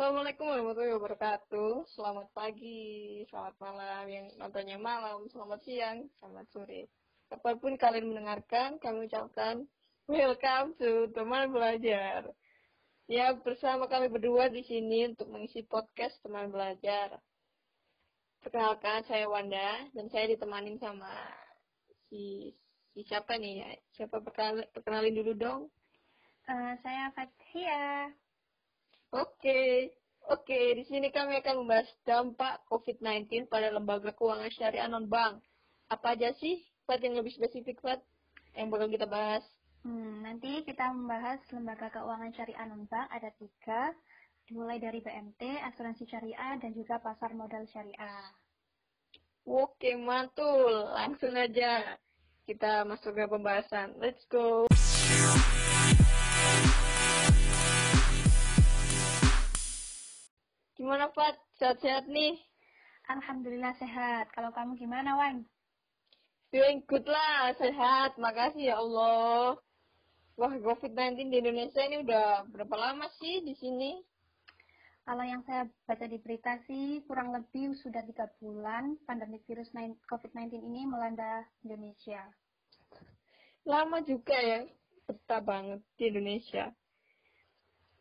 Assalamualaikum warahmatullahi wabarakatuh. Selamat pagi, selamat malam, yang nontonnya malam, selamat siang, selamat sore. Kapan pun kalian mendengarkan, kami ucapkan welcome to teman belajar. Ya, bersama kami berdua di sini untuk mengisi podcast teman belajar. Perkenalkan, saya Wanda, dan saya ditemani sama si, si siapa nih ya? Siapa perkenalin, perkenalin dulu dong? Uh, saya Fathia. Oke, oke. Di sini kami akan membahas dampak COVID-19 pada lembaga keuangan syariah non-bank. Apa aja sih, Fat, yang lebih spesifik, Fat, yang bakal kita bahas? Hmm, nanti kita membahas lembaga keuangan syariah non-bank ada tiga, dimulai dari BMT, asuransi syariah, dan juga pasar modal syariah. Oke, mantul. Langsung aja kita masuk ke pembahasan. Let's go. Gimana, Pat? Sehat-sehat nih? Alhamdulillah sehat. Kalau kamu gimana, Wan? Feeling good lah, sehat. Makasih ya Allah. Wah, COVID-19 di Indonesia ini udah berapa lama sih di sini? Kalau yang saya baca di berita sih, kurang lebih sudah tiga bulan pandemi virus COVID-19 ini melanda Indonesia. Lama juga ya, betah banget di Indonesia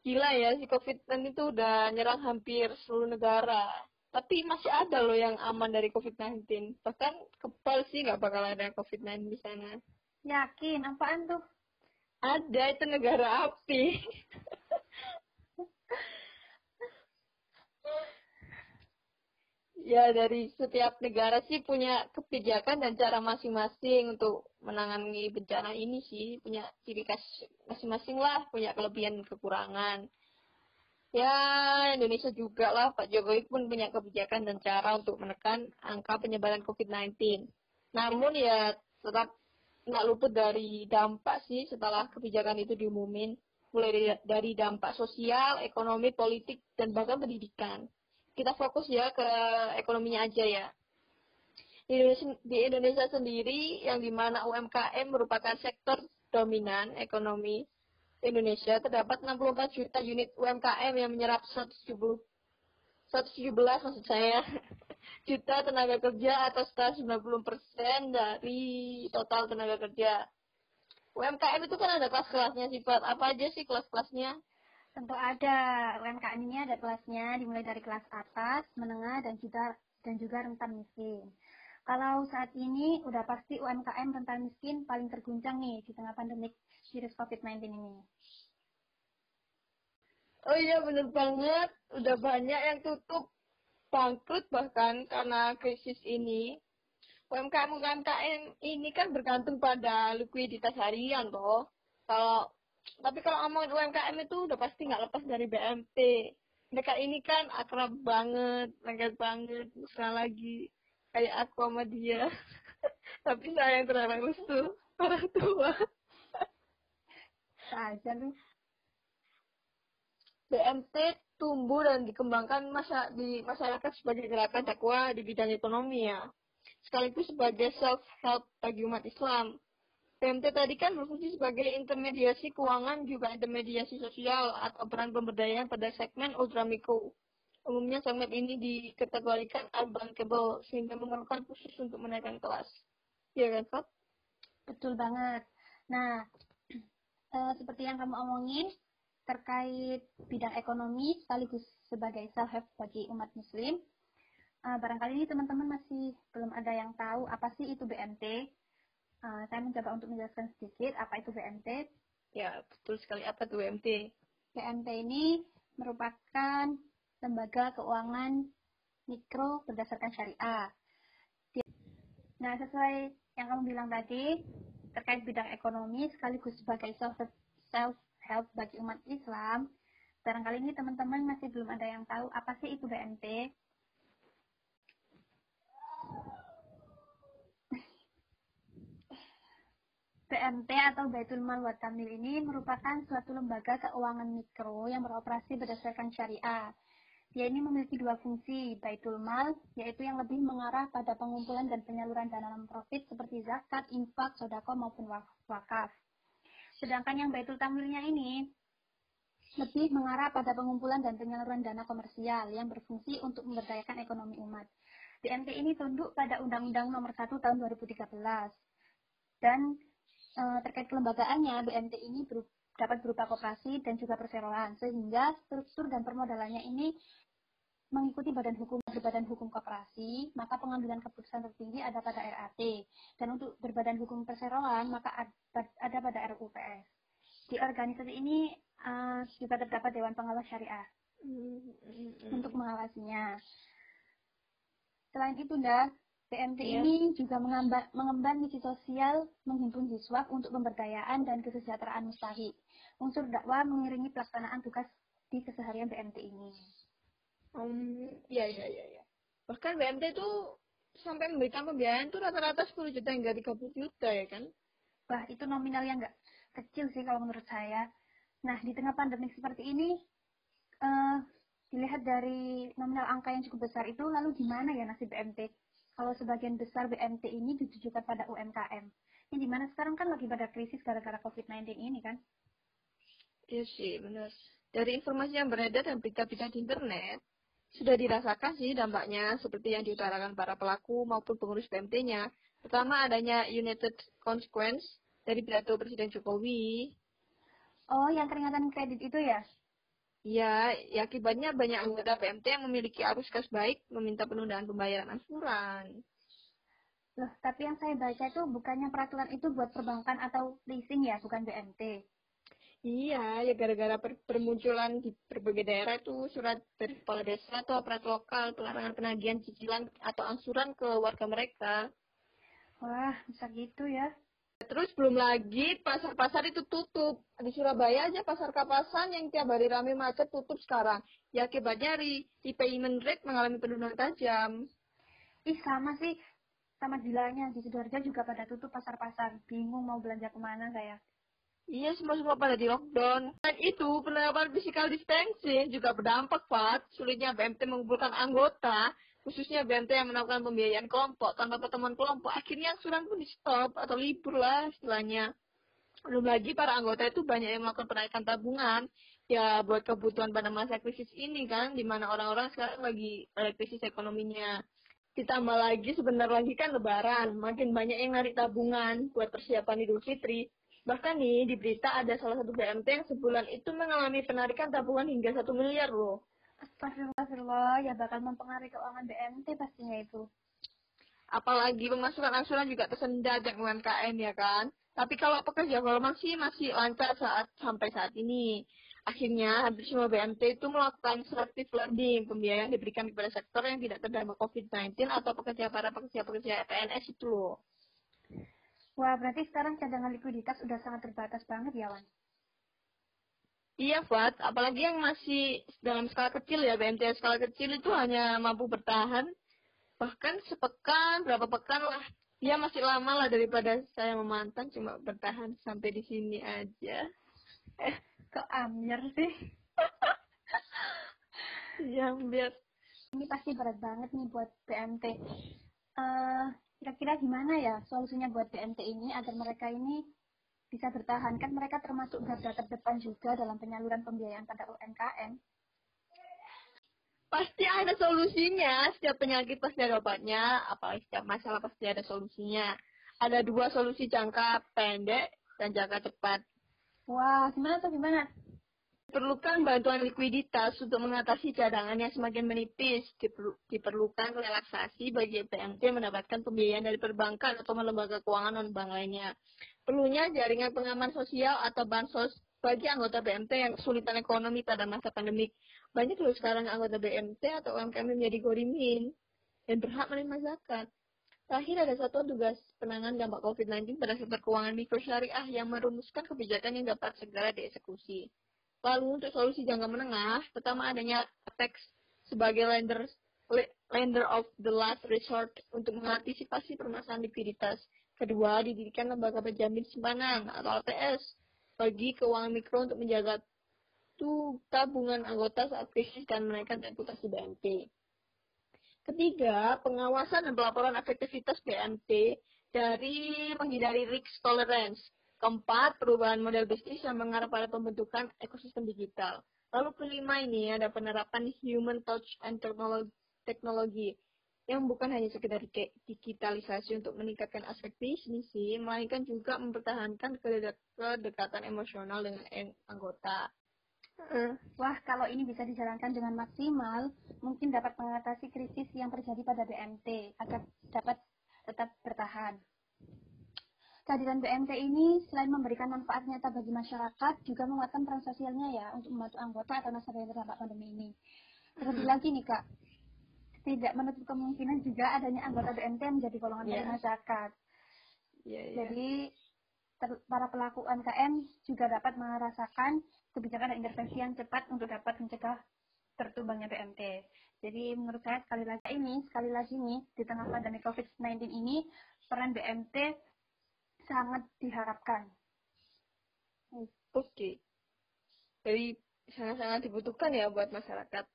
gila ya si COVID-19 itu udah nyerang hampir seluruh negara. Tapi masih ada loh yang aman dari COVID-19. Bahkan kebal sih nggak bakal ada COVID-19 di sana. Yakin? Apaan tuh? Ada, itu negara api. ya dari setiap negara sih punya kebijakan dan cara masing-masing untuk menangani bencana ini sih punya ciri khas masing-masing lah punya kelebihan kekurangan. Ya Indonesia juga lah Pak Jokowi pun punya kebijakan dan cara untuk menekan angka penyebaran COVID-19 namun ya tetap nggak luput dari dampak sih setelah kebijakan itu diumumin. Mulai dari dampak sosial, ekonomi, politik, dan bahkan pendidikan. Kita fokus ya ke ekonominya aja ya. Di Indonesia, di Indonesia sendiri yang di mana UMKM merupakan sektor dominan ekonomi Indonesia terdapat 64 juta unit UMKM yang menyerap 170 117 maksud saya juta tenaga kerja atau sekitar 90 persen dari total tenaga kerja. UMKM itu kan ada kelas-kelasnya sifat apa aja sih kelas-kelasnya? Tentu ada. UMKM ini ada kelasnya dimulai dari kelas atas, menengah, dan juga dan juga rentan miskin. Kalau saat ini udah pasti UMKM rentan miskin paling terguncang nih di tengah pandemi virus COVID-19 ini. Oh iya bener banget, udah banyak yang tutup bangkrut bahkan karena krisis ini. UMKM UMKM ini kan bergantung pada likuiditas harian loh. Kalau tapi kalau ngomongin UMKM itu udah pasti nggak lepas dari BMT. Mereka ini kan akrab banget, lengket banget, mesra lagi. Kayak aku sama dia. Tapi saya yang terlarang restu, orang tua. Saja lu. BMT tumbuh dan dikembangkan masa di masyarakat sebagai gerakan dakwah di bidang ekonomi ya. Sekaligus sebagai self-help bagi umat Islam PMT tadi kan berfungsi sebagai intermediasi keuangan juga intermediasi sosial atau peran pemberdayaan pada segmen ultramikro. Umumnya segmen ini dikategorikan unbankable sehingga memerlukan khusus untuk menaikkan kelas. Iya kan, Pak? Betul banget. Nah, eh, seperti yang kamu omongin terkait bidang ekonomi sekaligus sebagai self-help bagi umat muslim, eh, barangkali ini teman-teman masih belum ada yang tahu apa sih itu BMT Uh, saya mencoba untuk menjelaskan sedikit apa itu BMT. Ya, betul sekali. Apa itu BMT? BMT ini merupakan lembaga keuangan mikro berdasarkan syariah. Nah, sesuai yang kamu bilang tadi, terkait bidang ekonomi sekaligus sebagai self-help bagi umat Islam, barangkali ini teman-teman masih belum ada yang tahu apa sih itu BMT. BMT atau Baitul Mal wa Tamil ini merupakan suatu lembaga keuangan mikro yang beroperasi berdasarkan syariah. Dia ini memiliki dua fungsi, Baitul Mal, yaitu yang lebih mengarah pada pengumpulan dan penyaluran dana non-profit seperti zakat, infak, sodako maupun wakaf. Sedangkan yang Baitul Tamilnya ini lebih mengarah pada pengumpulan dan penyaluran dana komersial yang berfungsi untuk memberdayakan ekonomi umat. BMT ini tunduk pada Undang-Undang Nomor 1 Tahun 2013. Dan e, terkait kelembagaannya, BMT ini ber, dapat berupa koperasi dan juga perseroan, sehingga struktur dan permodalannya ini mengikuti badan hukum berbadan hukum koperasi, maka pengambilan keputusan tertinggi ada pada RAT. Dan untuk berbadan hukum perseroan, maka ada pada RUPS. Di organisasi ini uh, juga terdapat Dewan Pengawas Syariah mm-hmm. untuk mengawasinya. Selain itu, dah PMT yeah. ini juga mengemban, mengemban misi sosial menghimpun siswa untuk pemberdayaan dan kesejahteraan mustahik. Unsur dakwah mengiringi pelaksanaan tugas di keseharian BMT ini. Um, iya, iya, iya. Ya. Bahkan BMT itu sampai memberikan pembiayaan tuh rata-rata 10 juta hingga 30 juta ya kan? Wah, itu nominal yang nggak kecil sih kalau menurut saya. Nah, di tengah pandemi seperti ini, uh, dilihat dari nominal angka yang cukup besar itu, lalu gimana ya nasib BMT? Kalau sebagian besar BMT ini ditujukan pada UMKM. Ini di mana sekarang kan lagi pada krisis gara-gara COVID-19 ini kan? Iya sih, benar. Dari informasi yang beredar dan berita-berita di internet, sudah dirasakan sih dampaknya seperti yang diutarakan para pelaku maupun pengurus BMT-nya. Pertama adanya United Consequence dari pidato Presiden Jokowi Oh, yang peringatan kredit itu ya? Ya, ya akibatnya banyak anggota PMT yang memiliki arus kas baik meminta penundaan pembayaran angsuran. Loh, tapi yang saya baca itu bukannya peraturan itu buat perbankan atau leasing ya, bukan BMT. Iya, ya gara-gara per permunculan di berbagai daerah itu surat dari kepala desa atau aparat lokal pelarangan penagihan cicilan atau angsuran ke warga mereka. Wah, bisa gitu ya. Terus belum lagi pasar-pasar itu tutup. Di Surabaya aja pasar kapasan yang tiap hari ramai macet tutup sekarang. Ya akibatnya repayment rate mengalami penurunan tajam. Ih sama sih, sama gilanya. Di Sidoarjo juga pada tutup pasar-pasar. Bingung mau belanja ke mana saya. Iya, semua-semua pada di lockdown. Dan itu, penerapan physical distancing juga berdampak, Pak. Sulitnya BMT mengumpulkan anggota khususnya BMT yang melakukan pembiayaan kelompok tanpa pertemuan kelompok, akhirnya angsuran pun di stop atau libur lah istilahnya. Belum lagi para anggota itu banyak yang melakukan penaikan tabungan ya buat kebutuhan pada masa krisis ini kan, di mana orang-orang sekarang lagi ada krisis ekonominya. Ditambah lagi sebentar lagi kan lebaran, makin banyak yang narik tabungan buat persiapan Idul Fitri. Bahkan nih di berita ada salah satu BMT yang sebulan itu mengalami penarikan tabungan hingga satu miliar loh. Astagfirullah, ya bakal mempengaruhi keuangan BMT pastinya itu. Apalagi pemasukan angsuran juga tersendat dengan UMKM ya kan. Tapi kalau pekerja formal sih masih lancar saat sampai saat ini. Akhirnya, hampir semua BMT itu melakukan selective lending, pembiayaan diberikan kepada sektor yang tidak terdampak COVID-19 atau pekerja para pekerja-pekerja PNS itu loh. Wah, berarti sekarang cadangan likuiditas udah sangat terbatas banget ya, Wan? Iya, Fat. Apalagi yang masih dalam skala kecil ya, BMT skala kecil itu hanya mampu bertahan bahkan sepekan, berapa pekan lah. Dia masih lama lah daripada saya memantang cuma bertahan sampai di sini aja. Eh, kok amir sih? ya, biar. Ini pasti berat banget nih buat BMT. Uh, kira-kira gimana ya solusinya buat BMT ini agar mereka ini bisa bertahan. Kan mereka termasuk garda terdepan juga dalam penyaluran pembiayaan pada UMKM pasti ada solusinya. Setiap penyakit pasti ada obatnya. Apalagi setiap masalah pasti ada solusinya. Ada dua solusi jangka pendek dan jangka cepat. Wah gimana tuh gimana? Diperlukan bantuan likuiditas untuk mengatasi cadangan yang semakin menipis. Diperlukan relaksasi bagi PMT mendapatkan pembiayaan dari perbankan atau lembaga keuangan non-bank lainnya. Perlunya jaringan pengaman sosial atau bansos bagi anggota BMT yang kesulitan ekonomi pada masa pandemik. Banyak loh sekarang anggota BMT atau UMKM menjadi gorimin dan berhak menerima zakat. Terakhir ada satu tugas penanganan dampak COVID-19 pada sektor keuangan mikro syariah yang merumuskan kebijakan yang dapat segera dieksekusi. Lalu untuk solusi jangka menengah, pertama adanya Apex sebagai lender lender of the last resort untuk mengantisipasi permasalahan likuiditas. Kedua, didirikan lembaga penjamin simpanan atau LPS bagi keuangan mikro untuk menjaga tabungan anggota saat krisis dan menaikkan reputasi BNP. Ketiga, pengawasan dan pelaporan efektivitas BNP dari menghindari risk tolerance Keempat, perubahan model bisnis yang mengarah pada pembentukan ekosistem digital. Lalu kelima ini ada penerapan human touch and technology yang bukan hanya sekedar digitalisasi untuk meningkatkan aspek bisnis sih, melainkan juga mempertahankan kedekatan emosional dengan anggota. Wah, kalau ini bisa dijalankan dengan maksimal, mungkin dapat mengatasi krisis yang terjadi pada BMT agar dapat tetap bertahan. Kehadiran BMT ini selain memberikan manfaat nyata bagi masyarakat, juga menguatkan peran sosialnya ya untuk membantu anggota atau nasabah yang terdampak pandemi ini. Terlebih lagi nih kak, tidak menutup kemungkinan juga adanya anggota BMT yang menjadi golongan yeah. dari masyarakat. Yeah, yeah. Jadi para pelaku UMKM juga dapat merasakan kebijakan dan intervensi yang cepat untuk dapat mencegah tertumbangnya BMT. Jadi menurut saya sekali lagi ini, sekali lagi nih di tengah pandemi COVID-19 ini peran BMT sangat diharapkan. Oke. Jadi sangat-sangat dibutuhkan ya buat masyarakat.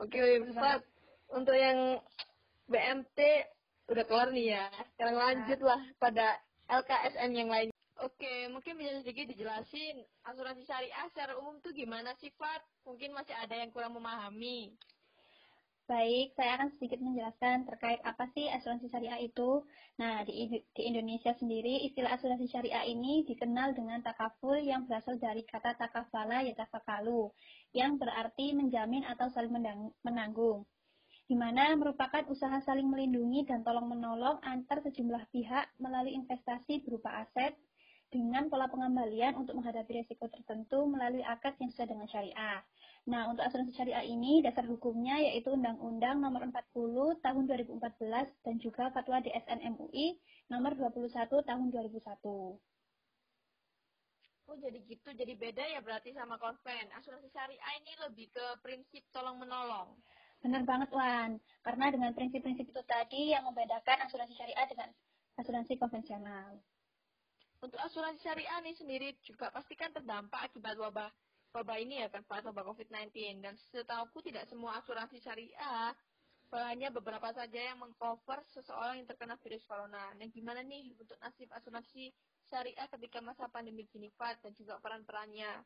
Oke, Pak. Untuk yang BMT udah keluar nih ya. Sekarang nah. lanjutlah pada LKSN yang lain. Oke, mungkin bisa sedikit dijelasin asuransi syariah secara umum tuh gimana sih, Pak? Mungkin masih ada yang kurang memahami. Baik, saya akan sedikit menjelaskan terkait apa sih asuransi syariah itu. Nah, di, di Indonesia sendiri, istilah asuransi syariah ini dikenal dengan takaful yang berasal dari kata takafala ya tafakalu, yang berarti menjamin atau saling menanggung, di mana merupakan usaha saling melindungi dan tolong-menolong antar sejumlah pihak melalui investasi berupa aset, dengan pola pengembalian untuk menghadapi risiko tertentu melalui akad yang sesuai dengan syariah. Nah, untuk asuransi syariah ini dasar hukumnya yaitu Undang-Undang Nomor 40 Tahun 2014 dan juga Fatwa DSN MUI Nomor 21 Tahun 2001. Oh, jadi gitu. Jadi beda ya berarti sama konven. Asuransi syariah ini lebih ke prinsip tolong-menolong. Benar banget, Wan. Karena dengan prinsip-prinsip itu tadi yang membedakan asuransi syariah dengan asuransi konvensional. Untuk asuransi syariah ini sendiri juga pastikan terdampak akibat wabah wabah ini ya kan Pak, wabah COVID-19. Dan setahuku tidak semua asuransi syariah, hanya beberapa saja yang mengcover seseorang yang terkena virus corona. Nah gimana nih untuk nasib asuransi syariah ketika masa pandemi gini Pak, dan juga peran-perannya?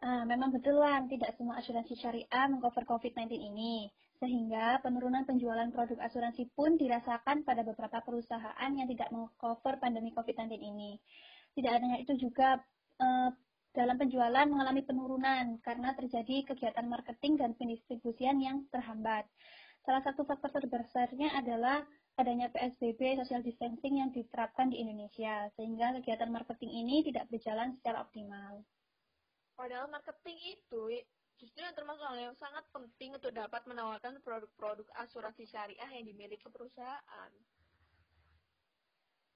Uh, memang betul Wan, tidak semua asuransi syariah mengcover COVID-19 ini. Sehingga penurunan penjualan produk asuransi pun dirasakan pada beberapa perusahaan yang tidak mengcover pandemi COVID-19 ini. Tidak adanya itu juga uh, dalam penjualan mengalami penurunan karena terjadi kegiatan marketing dan pendistribusian yang terhambat. Salah satu faktor terbesarnya adalah adanya PSBB social distancing yang diterapkan di Indonesia, sehingga kegiatan marketing ini tidak berjalan secara optimal. Padahal marketing itu justru yang termasuk hal yang sangat penting untuk dapat menawarkan produk-produk asuransi syariah yang dimiliki perusahaan.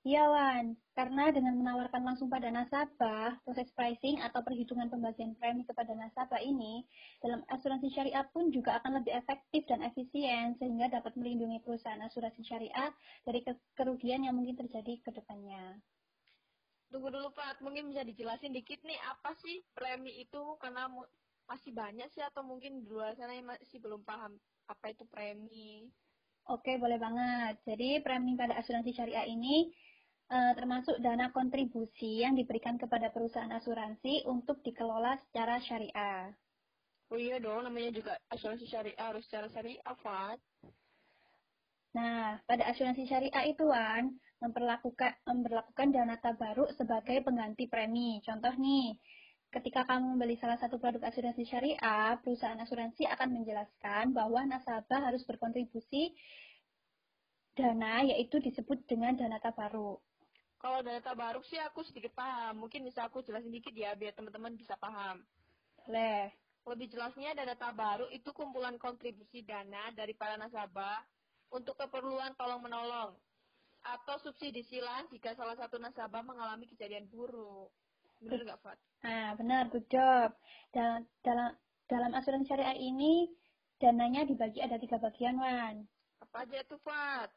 Iya, Wan. Karena dengan menawarkan langsung pada nasabah, proses pricing atau perhitungan pembagian premi kepada nasabah ini, dalam asuransi syariah pun juga akan lebih efektif dan efisien, sehingga dapat melindungi perusahaan asuransi syariah dari kerugian yang mungkin terjadi ke depannya. Tunggu dulu, Pak. Mungkin bisa dijelasin dikit nih, apa sih premi itu? Karena masih banyak sih, atau mungkin di luar sana yang masih belum paham apa itu premi. Oke, boleh banget. Jadi, premi pada asuransi syariah ini uh, termasuk dana kontribusi yang diberikan kepada perusahaan asuransi untuk dikelola secara syariah. Oh iya dong, namanya juga asuransi syariah harus secara syariah, Fat. Nah, pada asuransi syariah itu, Wan, memperlakukan, memperlakukan dana tabaruk sebagai pengganti premi. Contoh nih, ketika kamu membeli salah satu produk asuransi syariah, perusahaan asuransi akan menjelaskan bahwa nasabah harus berkontribusi dana, yaitu disebut dengan dana tabaruk. Kalau data baru sih aku sedikit paham. Mungkin bisa aku jelasin dikit ya biar teman-teman bisa paham. Boleh. Lebih jelasnya data baru itu kumpulan kontribusi dana dari para nasabah untuk keperluan tolong-menolong atau subsidi silang jika salah satu nasabah mengalami kejadian buruk. Benar nggak, Fat? Nah, benar, good job. Dalam, dalam, dalam asuransi syariah ini, dananya dibagi ada tiga bagian, Wan. Apa aja tuh, Fat?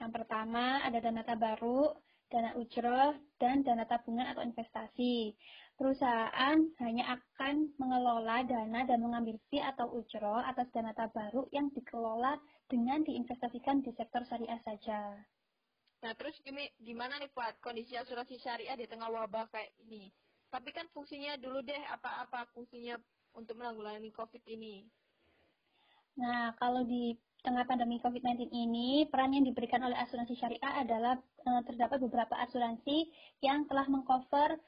Yang pertama ada dana tabaruk, dana ujroh, dan dana tabungan atau investasi. Perusahaan hanya akan mengelola dana dan mengambil fee atau ujroh atas dana tabaruk yang dikelola dengan diinvestasikan di sektor syariah saja. Nah, terus gimana nih Pak kondisi asuransi syariah di tengah wabah kayak ini? Tapi kan fungsinya dulu deh apa-apa fungsinya untuk menanggulangi COVID ini. Nah, kalau di tengah pandemi COVID-19 ini, peran yang diberikan oleh asuransi syariah adalah e, terdapat beberapa asuransi yang telah mengcover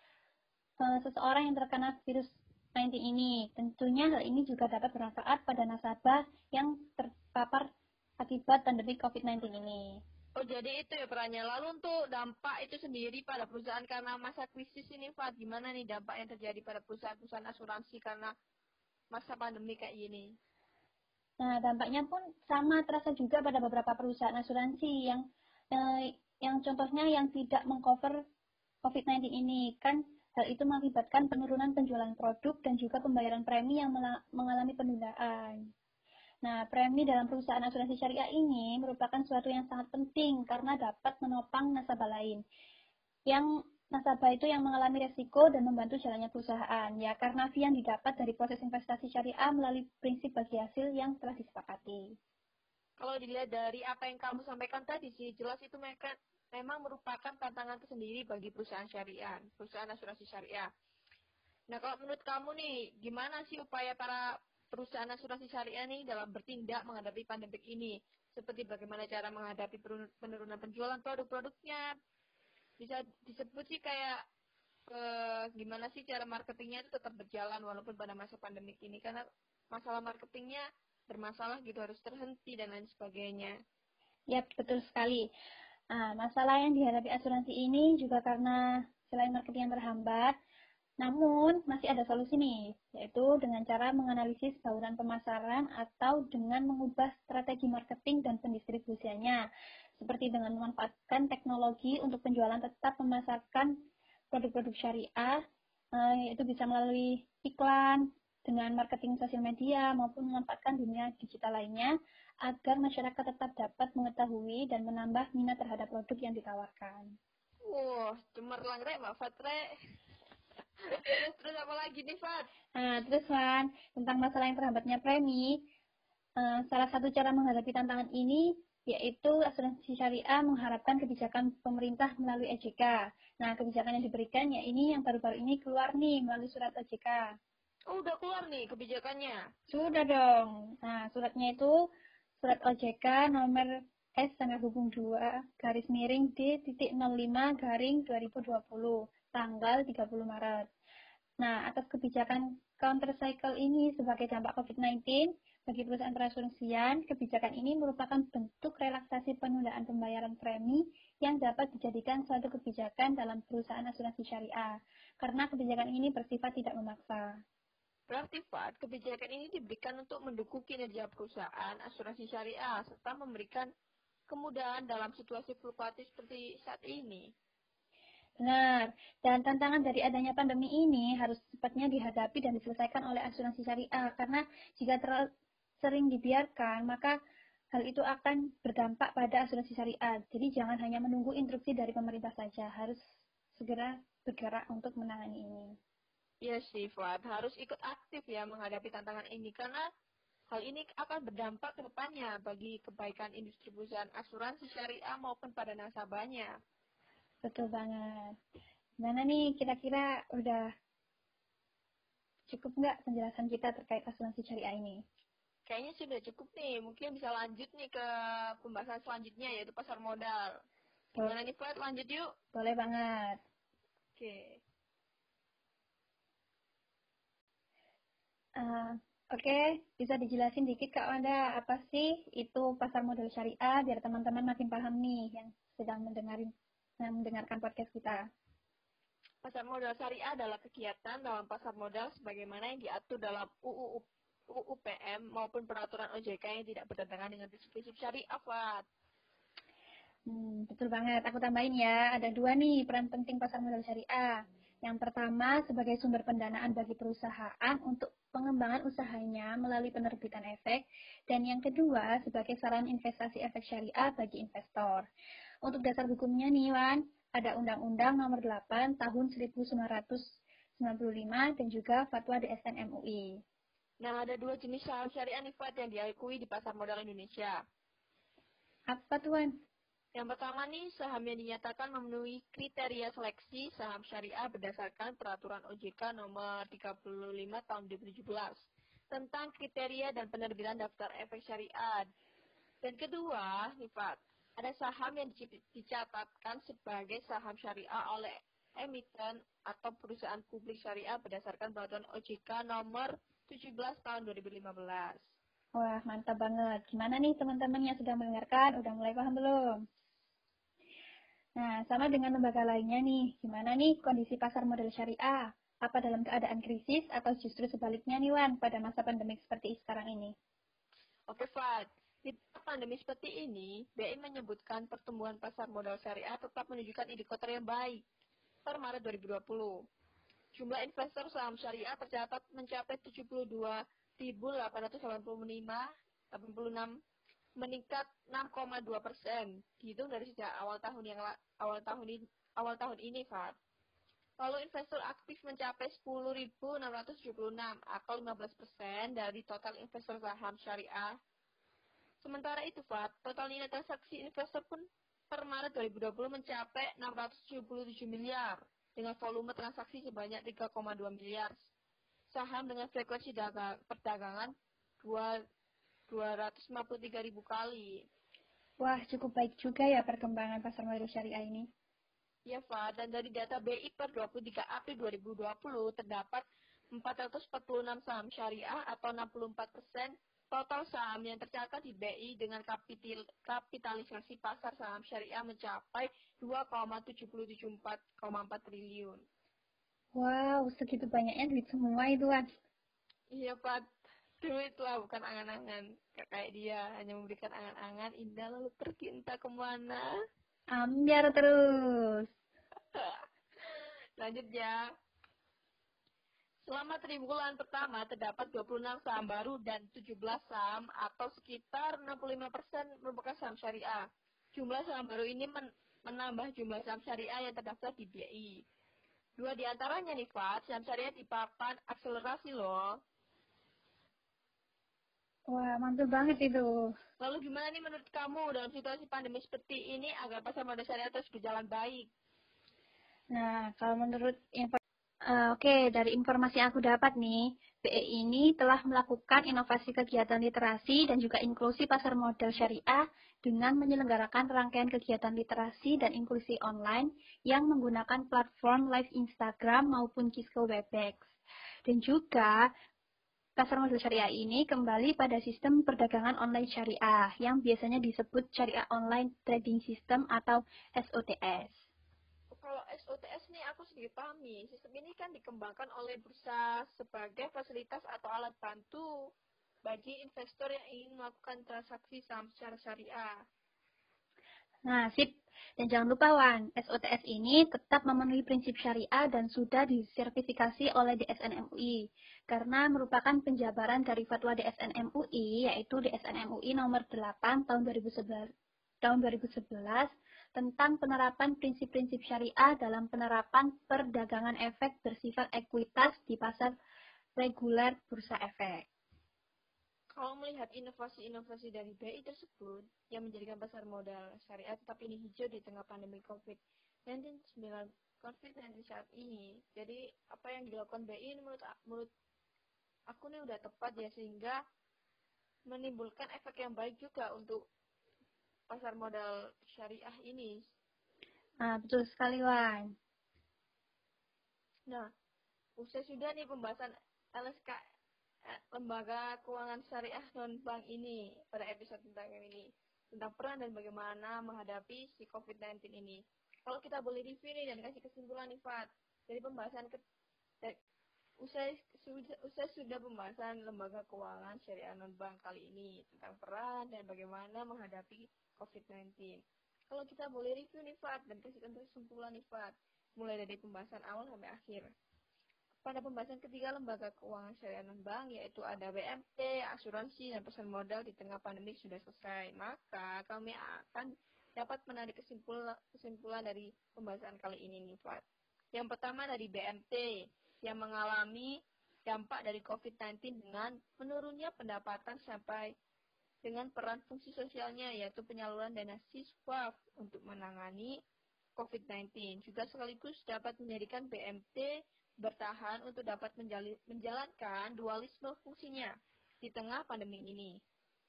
e, seseorang yang terkena virus 19 ini. Tentunya hal ini juga dapat bermanfaat pada nasabah yang terpapar akibat pandemi COVID-19 ini. Oh jadi itu ya perannya. Lalu untuk dampak itu sendiri pada perusahaan karena masa krisis ini Pak, gimana nih dampak yang terjadi pada perusahaan-perusahaan asuransi karena masa pandemi kayak gini? Nah dampaknya pun sama terasa juga pada beberapa perusahaan asuransi yang eh, yang contohnya yang tidak mengcover COVID-19 ini kan hal itu mengakibatkan penurunan penjualan produk dan juga pembayaran premi yang mengalami penundaan. Nah, premi dalam perusahaan asuransi syariah ini merupakan suatu yang sangat penting karena dapat menopang nasabah lain. Yang nasabah itu yang mengalami resiko dan membantu jalannya perusahaan. Ya, karena fee yang didapat dari proses investasi syariah melalui prinsip bagi hasil yang telah disepakati. Kalau dilihat dari apa yang kamu sampaikan tadi sih, jelas itu mereka memang merupakan tantangan tersendiri bagi perusahaan syariah, perusahaan asuransi syariah. Nah, kalau menurut kamu nih, gimana sih upaya para perusahaan asuransi syariah nih dalam bertindak menghadapi pandemi ini? Seperti bagaimana cara menghadapi penurunan penjualan produk-produknya? Bisa disebut sih kayak eh, gimana sih cara marketingnya itu tetap berjalan walaupun pada masa pandemi ini karena masalah marketingnya bermasalah gitu harus terhenti dan lain sebagainya. Ya betul sekali. Nah, masalah yang dihadapi asuransi ini juga karena selain marketing yang terhambat, namun, masih ada solusi nih, yaitu dengan cara menganalisis bauran pemasaran atau dengan mengubah strategi marketing dan pendistribusiannya, seperti dengan memanfaatkan teknologi untuk penjualan tetap memasarkan produk-produk syariah, eh, yaitu bisa melalui iklan, dengan marketing sosial media, maupun memanfaatkan dunia digital lainnya, agar masyarakat tetap dapat mengetahui dan menambah minat terhadap produk yang ditawarkan. Wah, cemerlang rek, Mbak Fatre terus apa lagi nih Fat? Nah, terus Wan, tentang masalah yang terhambatnya premi, uh, salah satu cara menghadapi tantangan ini yaitu asuransi syariah mengharapkan kebijakan pemerintah melalui EJK. Nah, kebijakan yang diberikan ya ini yang baru-baru ini keluar nih melalui surat EJK. Oh, udah keluar nih kebijakannya? Sudah dong. Nah, suratnya itu surat OJK nomor S tanggal hubung 2 garis miring D titik 05 garing 2020 tanggal 30 Maret. Nah, atas kebijakan counter cycle ini sebagai dampak COVID-19 bagi perusahaan perasuransian, kebijakan ini merupakan bentuk relaksasi penundaan pembayaran premi yang dapat dijadikan suatu kebijakan dalam perusahaan asuransi syariah, karena kebijakan ini bersifat tidak memaksa. Berarti, kebijakan ini diberikan untuk mendukung kinerja perusahaan asuransi syariah serta memberikan kemudahan dalam situasi fluktuatif seperti saat ini. Benar. Dan tantangan dari adanya pandemi ini harus cepatnya dihadapi dan diselesaikan oleh asuransi syariah karena jika terlalu sering dibiarkan maka hal itu akan berdampak pada asuransi syariah. Jadi jangan hanya menunggu instruksi dari pemerintah saja, harus segera bergerak untuk menangani ini. Iya sih, Fuad. Harus ikut aktif ya menghadapi tantangan ini karena hal ini akan berdampak ke depannya bagi kebaikan industri perusahaan asuransi syariah maupun pada nasabahnya. Betul banget. Gimana nih kira-kira udah cukup nggak penjelasan kita terkait asuransi syariah ini? Kayaknya sudah cukup nih. Mungkin bisa lanjut nih ke pembahasan selanjutnya yaitu pasar modal. Gimana nih Fat? Lanjut yuk. Boleh banget. Oke. Okay. Uh, Oke, okay. bisa dijelasin dikit Kak Wanda, apa sih itu pasar modal syariah biar teman-teman makin paham nih yang sedang mendengarin mendengarkan podcast kita. Pasar modal syariah adalah kegiatan dalam pasar modal sebagaimana yang diatur dalam UU UU PM maupun peraturan OJK yang tidak bertentangan dengan prinsip syariah, Fat. Hmm, betul banget. Aku tambahin ya, ada dua nih peran penting pasar modal syariah. Yang pertama, sebagai sumber pendanaan bagi perusahaan untuk pengembangan usahanya melalui penerbitan efek. Dan yang kedua, sebagai saran investasi efek syariah bagi investor. Untuk dasar hukumnya nih, Wan, ada Undang-Undang Nomor 8 Tahun 1995 dan juga Fatwa DSN MUI. Nah, ada dua jenis saham syariah nih, Fat, yang diakui di pasar modal Indonesia. Apa tuan? Yang pertama nih, saham yang dinyatakan memenuhi kriteria seleksi saham syariah berdasarkan peraturan OJK nomor 35 tahun 2017 tentang kriteria dan penerbitan daftar efek syariah. Dan kedua, nih Pak, ada saham yang dicatatkan sebagai saham syariah oleh emiten atau perusahaan publik syariah berdasarkan peraturan OJK nomor 17 tahun 2015. Wah, mantap banget. Gimana nih teman-teman yang sudah mendengarkan? Udah mulai paham belum? Nah, sama dengan lembaga lainnya nih, gimana nih kondisi pasar modal syariah? Apa dalam keadaan krisis atau justru sebaliknya nih Wan pada masa pandemi seperti sekarang ini? Oke Fat, di pandemi seperti ini, BI menyebutkan pertumbuhan pasar modal syariah tetap menunjukkan indikator yang baik per Maret 2020. Jumlah investor saham syariah tercatat mencapai 72.885 86 meningkat 6,2 persen, dihitung dari sejak awal tahun yang awal tahun ini, awal tahun ini, Fat. Lalu investor aktif mencapai 10.676 atau 15 persen dari total investor saham syariah. Sementara itu, Fat, total nilai transaksi investor pun per Maret 2020 mencapai 677 miliar dengan volume transaksi sebanyak 3,2 miliar. Saham dengan frekuensi perdagangan 2 253 ribu kali. Wah, cukup baik juga ya perkembangan pasar modal syariah ini. Ya, Fa. Dan dari data BI per 23 April 2020 terdapat 446 saham syariah atau 64 persen total saham yang tercatat di BI dengan kapital, kapitalisasi pasar saham syariah mencapai 2,774,4 triliun. Wow, segitu banyaknya duit semua itu, Wan. Iya, Pak. Duit lah bukan angan-angan. Kayak dia hanya memberikan angan-angan. Indah lalu pergi entah ke mana. Ambiar terus. Lanjut ya Selama triwulan pertama terdapat 26 saham baru dan 17 saham atau sekitar 65% merupakan saham syariah. Jumlah saham baru ini men menambah jumlah saham syariah yang terdaftar di BI. Dua di antaranya nih, Fat, saham syariah di papan akselerasi loh. Wah, mantul banget itu. Lalu gimana nih menurut kamu dalam situasi pandemi seperti ini agar pasar modal syariah terus berjalan baik? Nah, kalau menurut info Uh, Oke, okay, dari informasi yang aku dapat nih, BE ini telah melakukan inovasi kegiatan literasi dan juga inklusi pasar modal syariah dengan menyelenggarakan rangkaian kegiatan literasi dan inklusi online yang menggunakan platform live Instagram maupun Kisco Webex. Dan juga pasar modal syariah ini kembali pada sistem perdagangan online syariah yang biasanya disebut syariah online trading system atau SOTS. SOTS ini aku sedikit pahami, sistem ini kan dikembangkan oleh bursa sebagai fasilitas atau alat bantu bagi investor yang ingin melakukan transaksi saham secara syariah. Nah, sip. Dan jangan lupa Wan, SOTS ini tetap memenuhi prinsip syariah dan sudah disertifikasi oleh DSN MUI karena merupakan penjabaran dari fatwa DSN MUI yaitu DSN MUI nomor 8 tahun 2011 tahun 2011 tentang penerapan prinsip-prinsip syariah dalam penerapan perdagangan efek bersifat ekuitas di pasar reguler bursa efek. Kalau melihat inovasi-inovasi dari BI tersebut yang menjadikan pasar modal syariah tetap ini hijau di tengah pandemi COVID-19 COVID-19 saat ini. Jadi apa yang dilakukan BI menurut menurut aku ini udah tepat ya sehingga menimbulkan efek yang baik juga untuk pasar modal syariah ini. Nah, betul sekali, Wan. Nah, usai sudah nih pembahasan LSK lembaga keuangan syariah non bank ini pada episode tentang ini tentang peran dan bagaimana menghadapi si COVID-19 ini. Kalau kita boleh review nih dan kasih kesimpulan nih Fat dari pembahasan ke, dari, usai sudah usai sudah pembahasan lembaga keuangan syariah non bank kali ini tentang peran dan bagaimana menghadapi COVID-19. Kalau kita boleh review nih Fat dan kasih kesimpulan nih Fat mulai dari pembahasan awal sampai akhir. Pada pembahasan ketiga lembaga keuangan syariah non-bank yaitu ada BMT, asuransi, dan pesan modal di tengah pandemi sudah selesai. Maka kami akan dapat menarik kesimpulan, kesimpulan dari pembahasan kali ini nih Pak. Yang pertama dari BMT yang mengalami dampak dari COVID-19 dengan menurunnya pendapatan sampai dengan peran fungsi sosialnya yaitu penyaluran dana siswa untuk menangani COVID-19. Juga sekaligus dapat menjadikan BMT bertahan untuk dapat menjalankan dualisme fungsinya di tengah pandemi ini.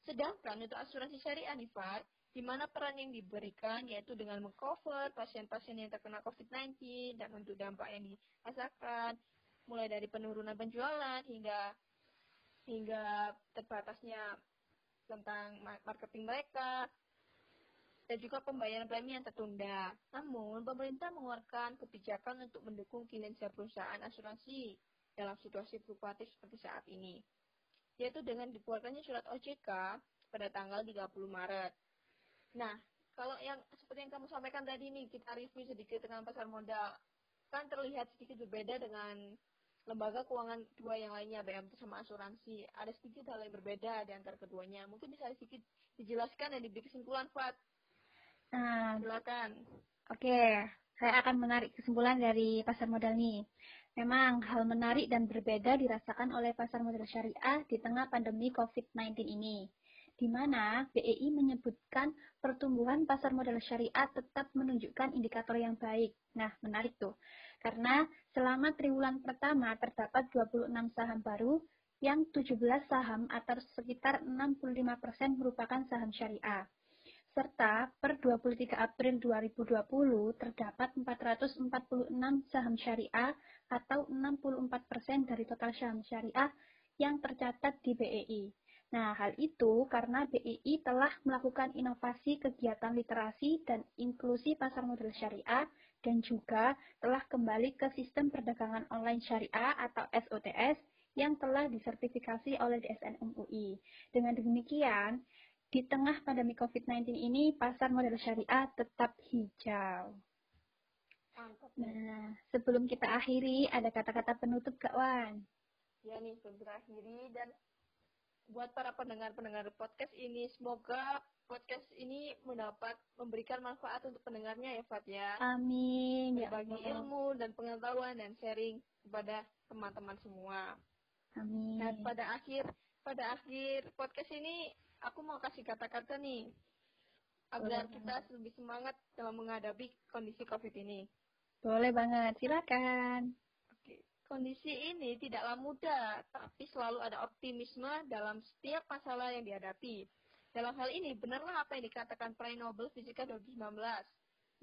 Sedangkan untuk asuransi syariah nih Pak, di mana peran yang diberikan yaitu dengan mengcover pasien-pasien yang terkena COVID-19 dan untuk dampak yang dirasakan mulai dari penurunan penjualan hingga hingga terbatasnya tentang marketing mereka dan juga pembayaran premi yang tertunda. Namun, pemerintah mengeluarkan kebijakan untuk mendukung kinerja perusahaan asuransi dalam situasi fluktuatif seperti saat ini, yaitu dengan dikeluarkannya surat OJK pada tanggal 30 Maret. Nah, kalau yang seperti yang kamu sampaikan tadi nih, kita review sedikit dengan pasar modal, kan terlihat sedikit berbeda dengan lembaga keuangan dua yang lainnya BMT sama asuransi. Ada sedikit hal yang berbeda di antara keduanya. Mungkin bisa sedikit dijelaskan dan diberi kesimpulan Fat. Nah silakan. oke. Okay. saya akan menarik kesimpulan dari pasar modal nih. Memang hal menarik dan berbeda dirasakan oleh pasar modal syariah di tengah pandemi COVID-19 ini di mana BEI menyebutkan pertumbuhan pasar modal syariah tetap menunjukkan indikator yang baik. Nah, menarik tuh. Karena selama triwulan pertama terdapat 26 saham baru yang 17 saham atau sekitar 65% merupakan saham syariah. Serta per 23 April 2020 terdapat 446 saham syariah atau 64% dari total saham syariah yang tercatat di BEI. Nah, hal itu karena BEI telah melakukan inovasi kegiatan literasi dan inklusi pasar modal syariah dan juga telah kembali ke sistem perdagangan online syariah atau SOTS yang telah disertifikasi oleh DSN MUI. Dengan demikian, di tengah pandemi COVID-19 ini, pasar modal syariah tetap hijau. Nah, sebelum kita akhiri, ada kata-kata penutup, Kak Wan. Ya nih, sebelum akhiri, dan buat para pendengar-pendengar podcast ini, semoga podcast ini mendapat memberikan manfaat untuk pendengarnya ya Fat ya. Amin. Ya Berbagi ya ilmu dan pengetahuan dan sharing kepada teman-teman semua. Amin. Dan pada akhir pada akhir podcast ini aku mau kasih kata-kata nih agar Boleh. kita lebih semangat dalam menghadapi kondisi COVID ini. Boleh banget, silakan. Kondisi ini tidaklah mudah, tapi selalu ada optimisme dalam setiap masalah yang dihadapi. Dalam hal ini, benarlah apa yang dikatakan Prize Nobel Fisika 2019.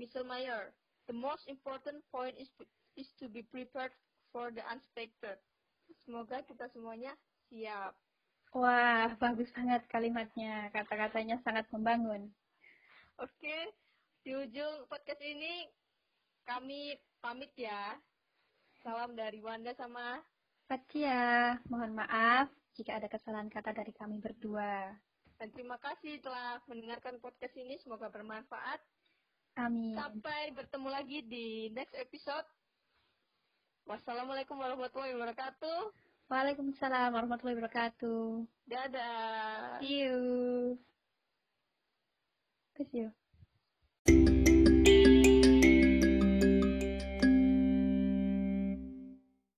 Mr. Mayer, the most important point is, is to be prepared for the unexpected. Semoga kita semuanya siap. Wah, bagus banget kalimatnya. Kata-katanya sangat membangun. Oke, di ujung podcast ini kami pamit ya. Salam dari Wanda sama Fatia. Mohon maaf jika ada kesalahan kata dari kami berdua. Dan terima kasih telah mendengarkan podcast ini. Semoga bermanfaat. Amin. Sampai bertemu lagi di next episode. Wassalamualaikum warahmatullahi wabarakatuh. Waalaikumsalam warahmatullahi wabarakatuh. Dadah. See you. See you.